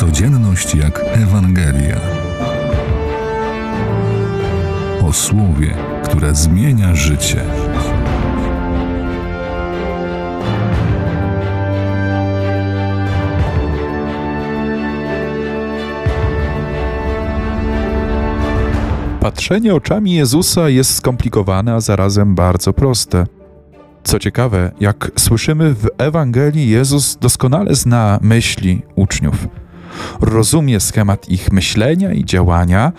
Codzienność jak Ewangelia. O słowie, które zmienia życie. Patrzenie oczami Jezusa jest skomplikowane, a zarazem bardzo proste. Co ciekawe, jak słyszymy w Ewangelii, Jezus doskonale zna myśli uczniów. Rozumie schemat ich myślenia i działania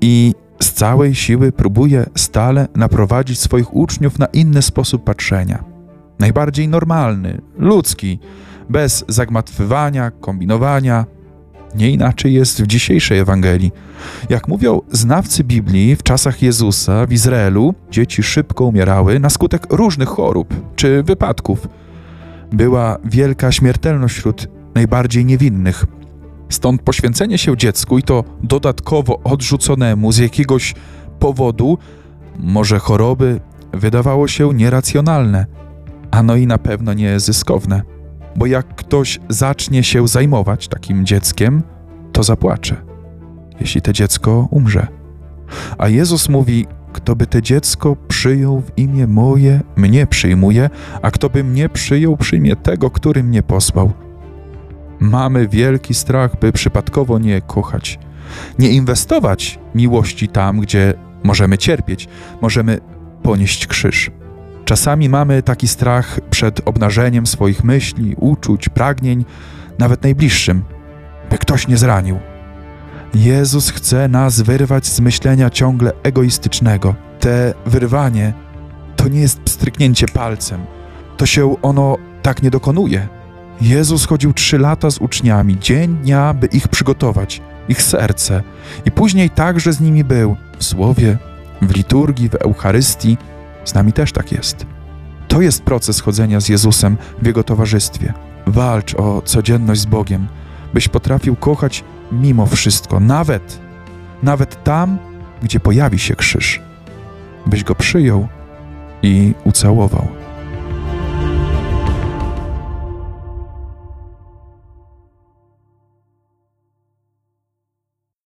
i z całej siły próbuje stale naprowadzić swoich uczniów na inny sposób patrzenia. Najbardziej normalny, ludzki, bez zagmatwywania, kombinowania, nie inaczej jest w dzisiejszej Ewangelii. Jak mówią znawcy Biblii, w czasach Jezusa w Izraelu dzieci szybko umierały na skutek różnych chorób czy wypadków. Była wielka śmiertelność wśród najbardziej niewinnych. Stąd poświęcenie się dziecku i to dodatkowo odrzuconemu z jakiegoś powodu, może choroby, wydawało się nieracjonalne, a no i na pewno nie zyskowne bo jak ktoś zacznie się zajmować takim dzieckiem, to zapłacze, jeśli to dziecko umrze. A Jezus mówi: Kto by to dziecko przyjął w imię moje, mnie przyjmuje, a kto by mnie przyjął, przyjmie tego, który mnie posłał. Mamy wielki strach, by przypadkowo nie kochać, nie inwestować miłości tam, gdzie możemy cierpieć, możemy ponieść krzyż. Czasami mamy taki strach przed obnażeniem swoich myśli, uczuć, pragnień, nawet najbliższym, by ktoś nie zranił. Jezus chce nas wyrwać z myślenia ciągle egoistycznego. Te wyrwanie to nie jest pstryknięcie palcem, to się ono tak nie dokonuje. Jezus chodził trzy lata z uczniami, dzień dnia, by ich przygotować, ich serce, i później także z nimi był w słowie, w liturgii, w Eucharystii z nami też tak jest. To jest proces chodzenia z Jezusem w Jego towarzystwie. Walcz o codzienność z Bogiem, byś potrafił kochać mimo wszystko, nawet, nawet tam, gdzie pojawi się krzyż, byś go przyjął i ucałował.